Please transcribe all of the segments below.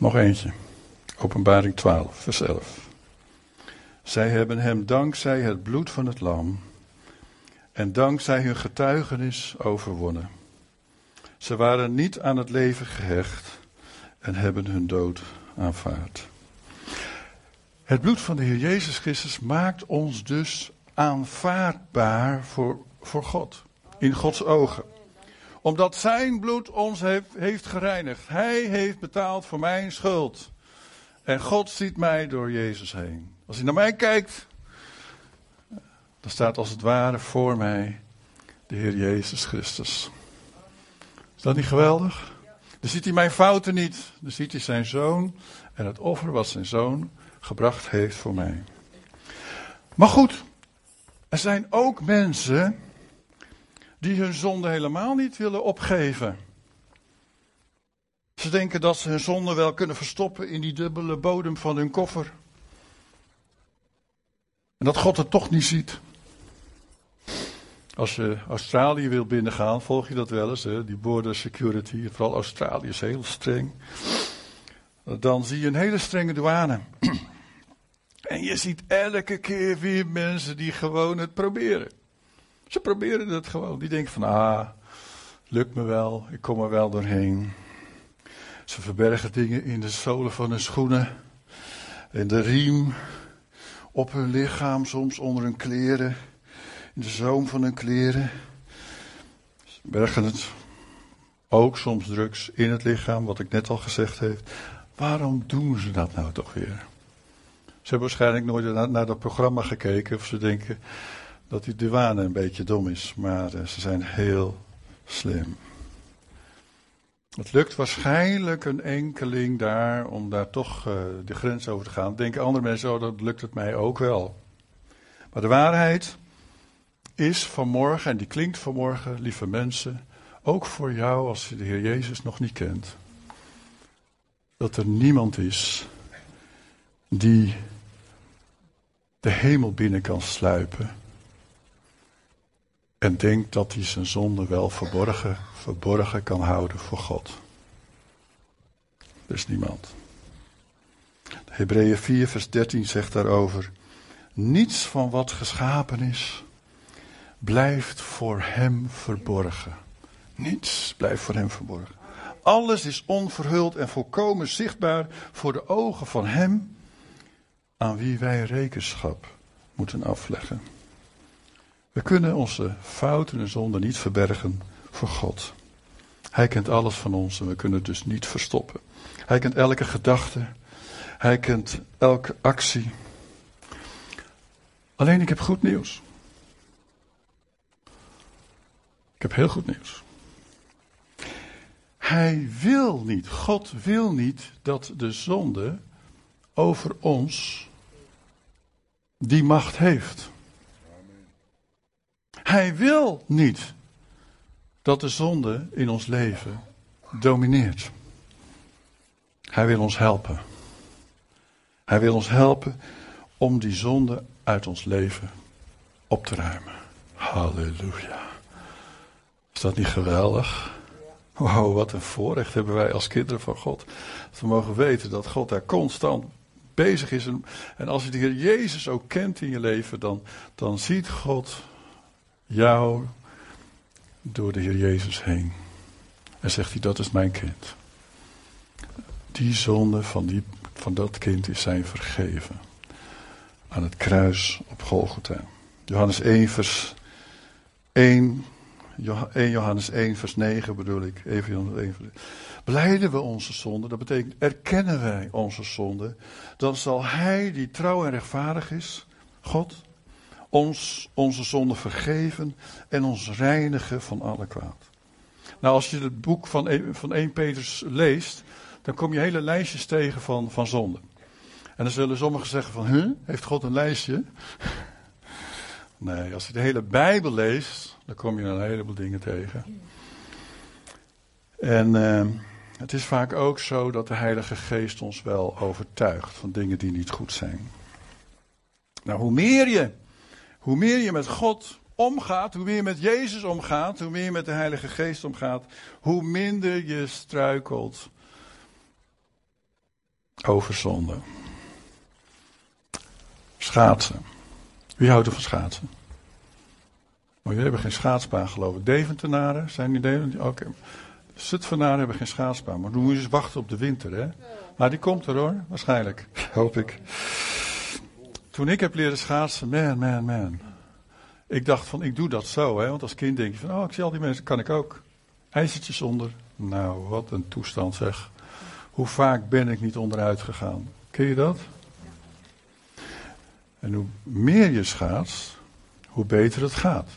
Nog eentje. Openbaring 12, vers 11. Zij hebben hem dankzij het bloed van het lam en dankzij hun getuigenis overwonnen. Ze waren niet aan het leven gehecht en hebben hun dood aanvaard. Het bloed van de Heer Jezus Christus maakt ons dus aanvaardbaar voor, voor God. In Gods ogen. Omdat zijn bloed ons heeft, heeft gereinigd. Hij heeft betaald voor mijn schuld. En God ziet mij door Jezus heen. Als hij naar mij kijkt, dan staat als het ware voor mij de Heer Jezus Christus. Is dat niet geweldig? Dan ziet hij mijn fouten niet. Dan ziet hij zijn zoon en het offer wat zijn zoon gebracht heeft voor mij. Maar goed, er zijn ook mensen die hun zonde helemaal niet willen opgeven. Ze denken dat ze hun zonde wel kunnen verstoppen in die dubbele bodem van hun koffer. En dat God het toch niet ziet. Als je Australië wil binnengaan, volg je dat wel eens, hè? die border security, vooral Australië is heel streng. Dan zie je een hele strenge douane. En je ziet elke keer weer mensen die gewoon het proberen. Ze proberen het gewoon. Die denken van, ah, lukt me wel, ik kom er wel doorheen. Ze verbergen dingen in de zolen van hun schoenen, in de riem, op hun lichaam, soms onder hun kleren, in de zoom van hun kleren. Ze bergen het ook soms drugs in het lichaam, wat ik net al gezegd heb. Waarom doen ze dat nou toch weer? Ze hebben waarschijnlijk nooit naar dat programma gekeken of ze denken dat die douane een beetje dom is, maar uh, ze zijn heel slim. Het lukt waarschijnlijk een enkeling daar om daar toch uh, de grens over te gaan. Denken andere mensen, oh, dat lukt het mij ook wel. Maar de waarheid is vanmorgen, en die klinkt vanmorgen, lieve mensen, ook voor jou als je de Heer Jezus nog niet kent, dat er niemand is die de hemel binnen kan sluipen en denkt dat hij zijn zonde wel verborgen, verborgen kan houden voor God. Er is niemand. Hebreeën 4, vers 13 zegt daarover: Niets van wat geschapen is, blijft voor hem verborgen. Niets blijft voor hem verborgen. Alles is onverhuld en volkomen zichtbaar voor de ogen van hem aan wie wij rekenschap moeten afleggen. We kunnen onze fouten en zonden niet verbergen voor God. Hij kent alles van ons en we kunnen het dus niet verstoppen. Hij kent elke gedachte. Hij kent elke actie. Alleen ik heb goed nieuws. Ik heb heel goed nieuws. Hij wil niet, God wil niet dat de zonde over ons die macht heeft. Hij wil niet dat de zonde in ons leven domineert. Hij wil ons helpen. Hij wil ons helpen om die zonde uit ons leven op te ruimen. Halleluja. Is dat niet geweldig? Wow, wat een voorrecht hebben wij als kinderen van God. Dat we mogen weten dat God daar constant bezig is. En, en als je de Heer Jezus ook kent in je leven, dan, dan ziet God jou door de Heer Jezus heen. En zegt hij, dat is mijn kind. Die zonde van, die, van dat kind is zijn vergeven. Aan het kruis op Golgotha. Johannes 1 vers 1, 1 Johannes 1 vers 9 bedoel ik. Even Johannes 1 vers Beleiden we onze zonde, dat betekent erkennen wij onze zonde, dan zal Hij die trouw en rechtvaardig is, God, ons onze zonde vergeven en ons reinigen van alle kwaad. Nou, als je het boek van, e- van 1 Petrus leest, dan kom je hele lijstjes tegen van, van zonden. En dan zullen sommigen zeggen van, huh, heeft God een lijstje? Nee, als je de hele Bijbel leest, dan kom je een heleboel dingen tegen. En uh, het is vaak ook zo dat de Heilige Geest ons wel overtuigt van dingen die niet goed zijn. Nou, hoe meer je, hoe meer je met God omgaat, hoe meer je met Jezus omgaat, hoe meer je met de Heilige Geest omgaat, hoe minder je struikelt over zonde. Schaatsen. Wie houdt er van schaatsen? Maar jullie hebben geen schaatsbaan geloof ik. Deventenaren zijn die Deventer? Oké. Okay. Zutphenaren hebben geen schaatsbaan. Maar dan moet je eens wachten op de winter hè. Maar die komt er hoor, waarschijnlijk. Hoop ik. Toen ik heb leren schaatsen, man, man, man. Ik dacht van, ik doe dat zo, hè. Want als kind denk je van, oh, ik zie al die mensen, kan ik ook. IJzertjes onder. Nou, wat een toestand zeg. Hoe vaak ben ik niet onderuit gegaan? Ken je dat? En hoe meer je schaats, hoe beter het gaat.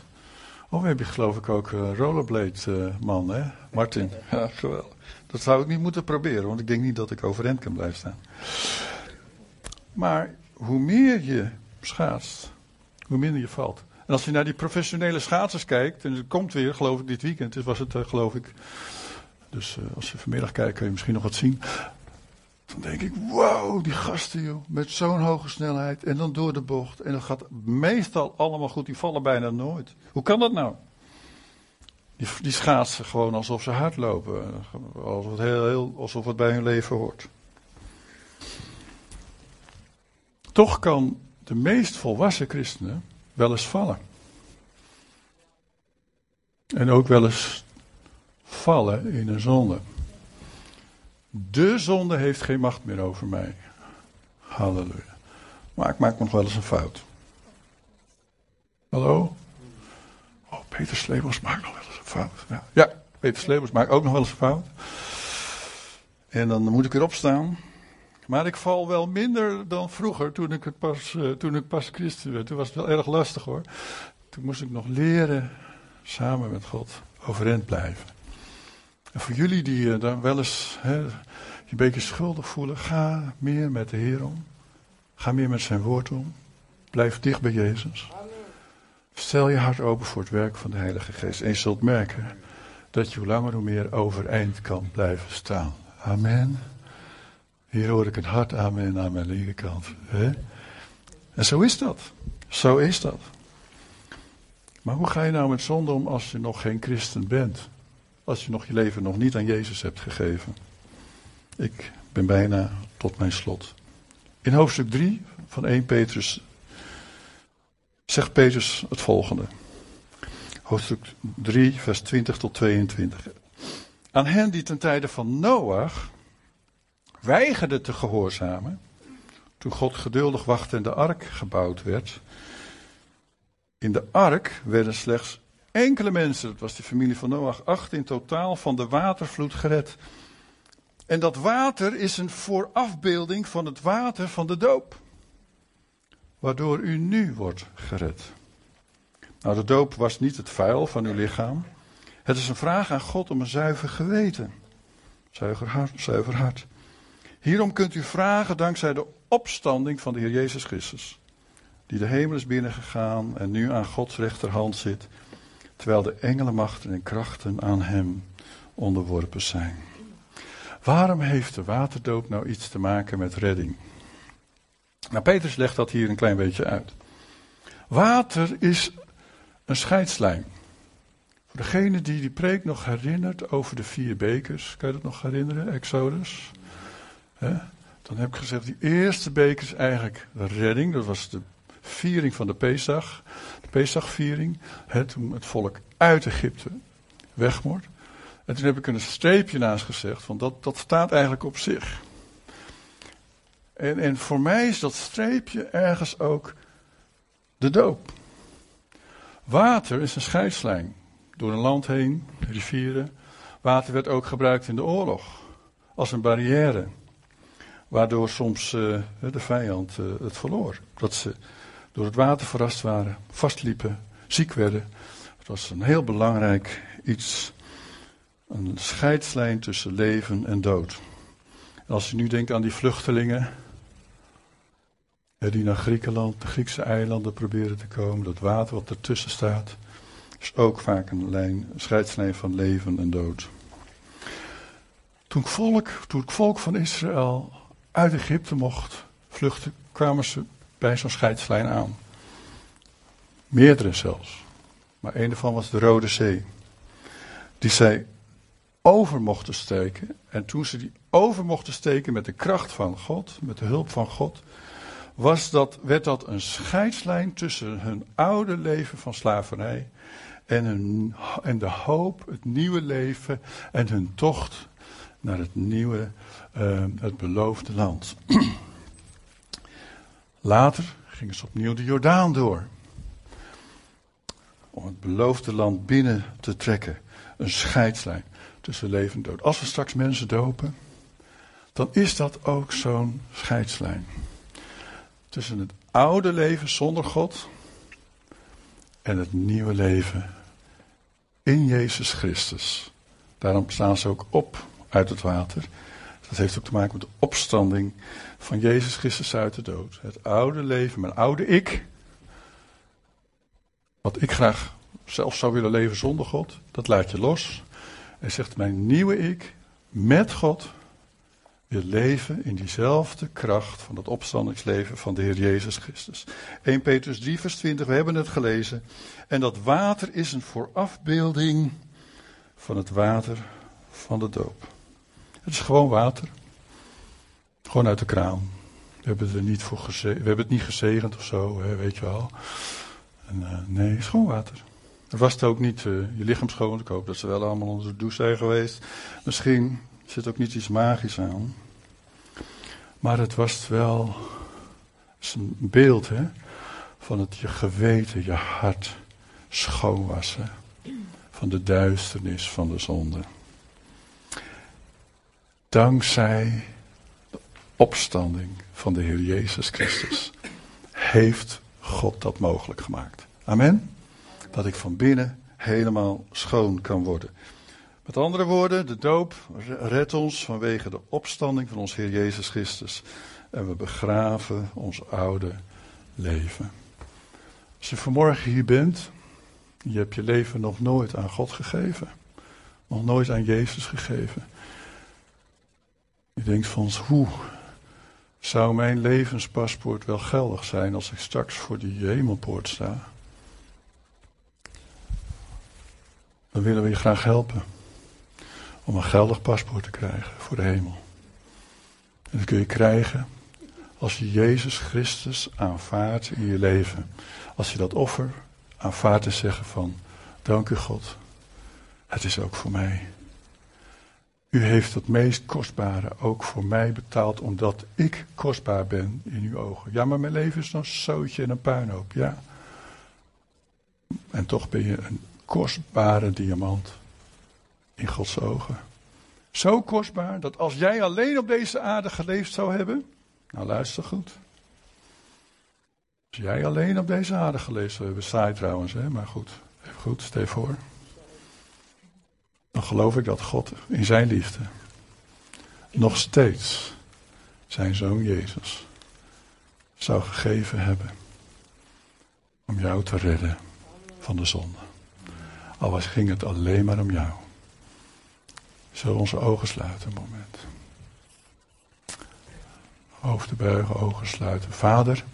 Oh, we hebben geloof ik ook een rollerblade uh, man, hè? Martin. Ja, geweldig. Dat zou ik niet moeten proberen, want ik denk niet dat ik overeind kan blijven staan. Maar hoe meer je schaatst, hoe minder je valt. En als je naar die professionele schaatsers kijkt, en het komt weer, geloof ik, dit weekend, dus was het, uh, geloof ik. Dus uh, als je vanmiddag kijkt, kun je misschien nog wat zien. Dan denk ik, wow, die gasten joh, met zo'n hoge snelheid en dan door de bocht. En dat gaat meestal allemaal goed, die vallen bijna nooit. Hoe kan dat nou? Die, die schaatsen gewoon alsof ze hardlopen, alsof het, heel, heel, alsof het bij hun leven hoort. Toch kan de meest volwassen christenen wel eens vallen. En ook wel eens vallen in een zonde. De zonde heeft geen macht meer over mij. Halleluja. Maar ik maak nog wel eens een fout. Hallo? Oh, Peter Slebels maakt nog wel eens een fout. Ja, ja Peter Slebels maakt ook nog wel eens een fout. En dan moet ik weer opstaan. Maar ik val wel minder dan vroeger, toen ik, het pas, uh, toen ik pas christen werd. Toen was het wel erg lastig hoor. Toen moest ik nog leren samen met God overeind blijven. En voor jullie die uh, dan wel eens hè, een beetje schuldig voelen, ga meer met de Heer om. Ga meer met zijn woord om. Blijf dicht bij Jezus. Stel je hart open voor het werk van de Heilige Geest. En je zult merken dat je hoe langer hoe meer overeind kan blijven staan. Amen. Hier hoor ik een hart aan mijn linkerkant. Hè? En zo is dat. Zo is dat. Maar hoe ga je nou met zonde om als je nog geen christen bent? Als je nog je leven nog niet aan Jezus hebt gegeven. Ik ben bijna tot mijn slot. In hoofdstuk 3 van 1 Petrus zegt Petrus het volgende. Hoofdstuk 3, vers 20 tot 22. Aan hen die ten tijde van Noach weigerden te gehoorzamen, toen God geduldig wachtte en de ark gebouwd werd. In de ark werden slechts enkele mensen, dat was de familie van Noach, acht in totaal van de watervloed gered. En dat water is een voorafbeelding van het water van de doop, waardoor u nu wordt gered. Nou, de doop was niet het vuil van uw lichaam. Het is een vraag aan God om een zuiver geweten. Zuiver hart, zuiver hart. Hierom kunt u vragen dankzij de opstanding van de Heer Jezus Christus, die de hemel is binnengegaan en nu aan Gods rechterhand zit, terwijl de engelenmachten en krachten aan Hem onderworpen zijn. Waarom heeft de waterdoop nou iets te maken met redding? Nou, Petrus legt dat hier een klein beetje uit. Water is een scheidslijn. Voor degene die die preek nog herinnert over de vier bekers, kan je dat nog herinneren, Exodus? Dan heb ik gezegd, die eerste beker is eigenlijk redding. Dat was de viering van de Pesach. De Pesachviering. toen het volk uit Egypte weg wordt. En toen heb ik een streepje naast gezegd, want dat, dat staat eigenlijk op zich. En, en voor mij is dat streepje ergens ook de doop. Water is een scheidslijn. Door een land heen, rivieren. Water werd ook gebruikt in de oorlog. Als een barrière. Waardoor soms uh, de vijand uh, het verloor. Dat ze door het water verrast waren, vastliepen, ziek werden. Het was een heel belangrijk iets. Een scheidslijn tussen leven en dood. En als je nu denkt aan die vluchtelingen. Die naar Griekenland, de Griekse eilanden proberen te komen. Dat water wat ertussen staat. Is ook vaak een, lijn, scheidslijn van leven en dood. Toen volk, toen het volk van Israël uit Egypte mocht vluchten, kwamen ze bij zo'n scheidslijn aan. Meerdere zelfs. Maar een daarvan was de Rode Zee. Die zij over mochten steken. En toen ze die over mochten steken met de kracht van God, met de hulp van God, was dat, werd dat een scheidslijn tussen hun oude leven van slavernij en, hun, en de hoop, het nieuwe leven en hun tocht naar het nieuwe, uh, het beloofde land. Later gingen ze opnieuw de Jordaan door. Om het beloofde land binnen te trekken. Een scheidslijn tussen leven en dood. Als we straks mensen dopen, dan is dat ook zo'n scheidslijn. Tussen het oude leven zonder God en het nieuwe leven in Jezus Christus. Daarom staan ze ook op uit het water. Dat heeft ook te maken met de opstanding van Jezus Christus uit de dood. Het oude leven, mijn oude ik. Wat ik graag zelf zou willen leven zonder God, dat laat je los. Hij zegt, mijn nieuwe ik met God wil leven in diezelfde kracht van het opstandingsleven van de Heer Jezus Christus. 1 Petrus 3 vers 20, we hebben het gelezen. En dat water is een voorafbeelding van het water van de doop. Het is gewoon water. Gewoon uit de kraan. We hebben het er niet voor we hebben het niet gezegend of zo, hè, weet je wel. En, uh, nee, gewoon water. Het was het ook niet uh, je lichaam schoon. Ik hoop dat ze wel allemaal onder de douche zijn geweest. Misschien zit ook niet iets magisch aan. Maar het was wel is een beeld hè, van het je geweten, je hart schoonwassen. Van de duisternis van de zonde. Dankzij de opstanding van de Heer Jezus Christus heeft God dat mogelijk gemaakt. Amen. Dat ik van binnen helemaal schoon kan worden. Met andere woorden, de doop redt ons vanwege de opstanding van ons Heer Jezus Christus. En we begraven ons oude leven. Als je vanmorgen hier bent, je hebt je leven nog nooit aan God gegeven. Nog nooit aan Jezus gegeven. Je denkt van, hoe zou mijn levenspaspoort wel geldig zijn als ik straks voor die hemelpoort sta? Dan willen we je graag helpen om een geldig paspoort te krijgen voor de hemel. En dat kun je krijgen als je Jezus Christus aanvaardt in je leven. Als je dat offer aanvaardt te zeggen van, dank u God, het is ook voor mij. U heeft het meest kostbare ook voor mij betaald, omdat ik kostbaar ben in uw ogen. Ja, maar mijn leven is een zootje en een puinhoop, ja. En toch ben je een kostbare diamant in Gods ogen. Zo kostbaar dat als jij alleen op deze aarde geleefd zou hebben, nou luister goed. Als jij alleen op deze aarde geleefd zou hebben, saai trouwens, hè? maar goed, even goed, stel voor. Geloof ik dat God in zijn liefde nog steeds zijn zoon Jezus zou gegeven hebben om jou te redden van de zonde. Al was, ging het alleen maar om jou. Zullen onze ogen sluiten een moment. Hoofden buigen, ogen sluiten. Vader,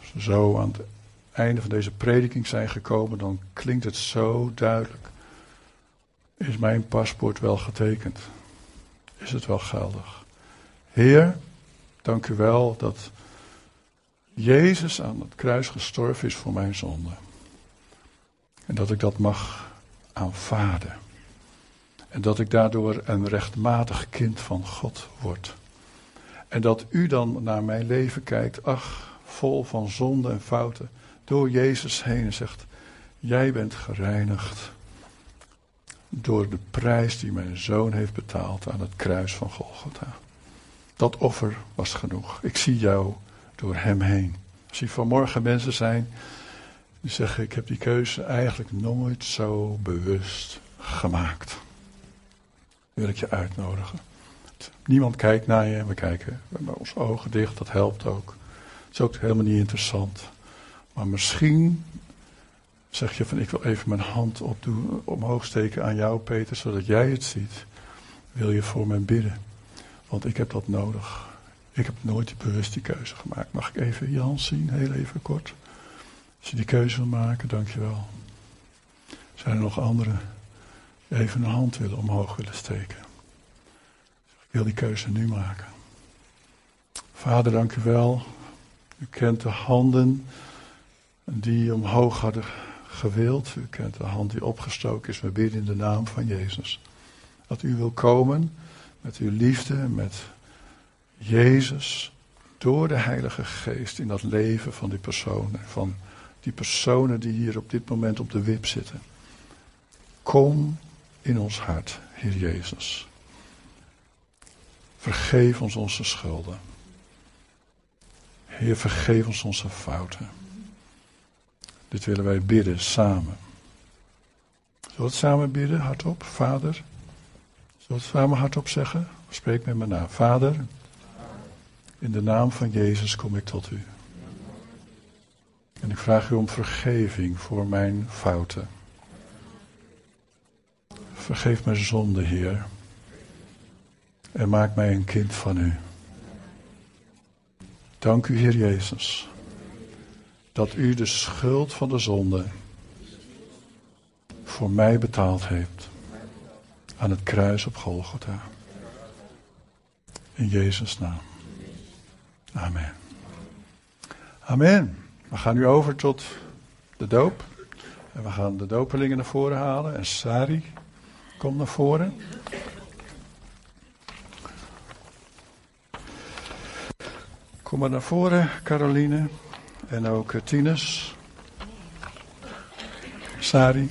als we zo aan het einde van deze prediking zijn gekomen, dan klinkt het zo duidelijk. Is mijn paspoort wel getekend? Is het wel geldig? Heer, dank u wel dat Jezus aan het kruis gestorven is voor mijn zonde. En dat ik dat mag aanvaarden. En dat ik daardoor een rechtmatig kind van God word. En dat u dan naar mijn leven kijkt, ach, vol van zonde en fouten, door Jezus heen en zegt, jij bent gereinigd door de prijs die mijn zoon heeft betaald aan het kruis van Golgotha. Dat offer was genoeg. Ik zie jou door hem heen. Als er vanmorgen mensen zijn die zeggen, ik heb die keuze eigenlijk nooit zo bewust gemaakt wil ik je uitnodigen. Niemand kijkt naar je, we kijken hebben onze ogen dicht, dat helpt ook. Het is ook helemaal niet interessant. Maar misschien zeg je van ik wil even mijn hand opdoen, omhoog steken aan jou Peter, zodat jij het ziet. Wil je voor mij bidden? Want ik heb dat nodig. Ik heb nooit bewust die keuze gemaakt. Mag ik even je zien, heel even kort? Als je die keuze wil maken, dankjewel. Zijn er nog anderen? even een hand willen omhoog willen steken. Ik wil die keuze nu maken. Vader, dank u wel. U kent de handen die omhoog hadden gewild. U kent de hand die opgestoken is. We bidden in de naam van Jezus. Dat u wil komen met uw liefde, met Jezus, door de Heilige Geest in dat leven van die personen. Van die personen die hier op dit moment op de wip zitten. Kom in ons hart, Heer Jezus. Vergeef ons onze schulden. Heer, vergeef ons onze fouten. Dit willen wij bidden samen. Zullen we het samen bidden, hardop, Vader? Zullen we het samen hardop zeggen? Spreek met me na. Vader, in de naam van Jezus kom ik tot u. En ik vraag u om vergeving voor mijn fouten. Vergeef mijn zonde, Heer. En maak mij een kind van u. Dank u, Heer Jezus, dat u de schuld van de zonde voor mij betaald heeft aan het kruis op Golgotha. In Jezus' naam. Amen. Amen. We gaan nu over tot de doop. En we gaan de dopelingen naar voren halen. En Sari komt naar voren. Kom maar naar voren, Caroline. En ook Tinus. Sari.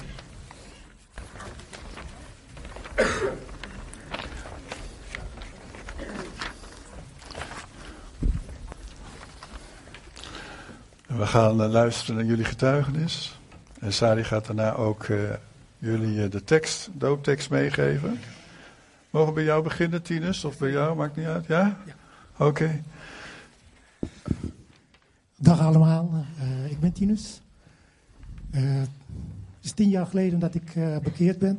We gaan luisteren naar jullie getuigenis. En Sari gaat daarna ook uh, jullie de tekst, dooptekst meegeven. Mogen we bij jou beginnen, Tinus? Of bij jou? Maakt niet uit. Ja? ja. Oké. Okay. Dag allemaal, uh, ik ben Tinus. het is tien jaar geleden dat ik bekeerd ben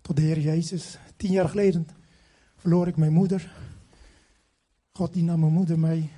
tot de Heer Jezus. Tien jaar geleden verloor ik mijn moeder. God die nam mijn moeder mee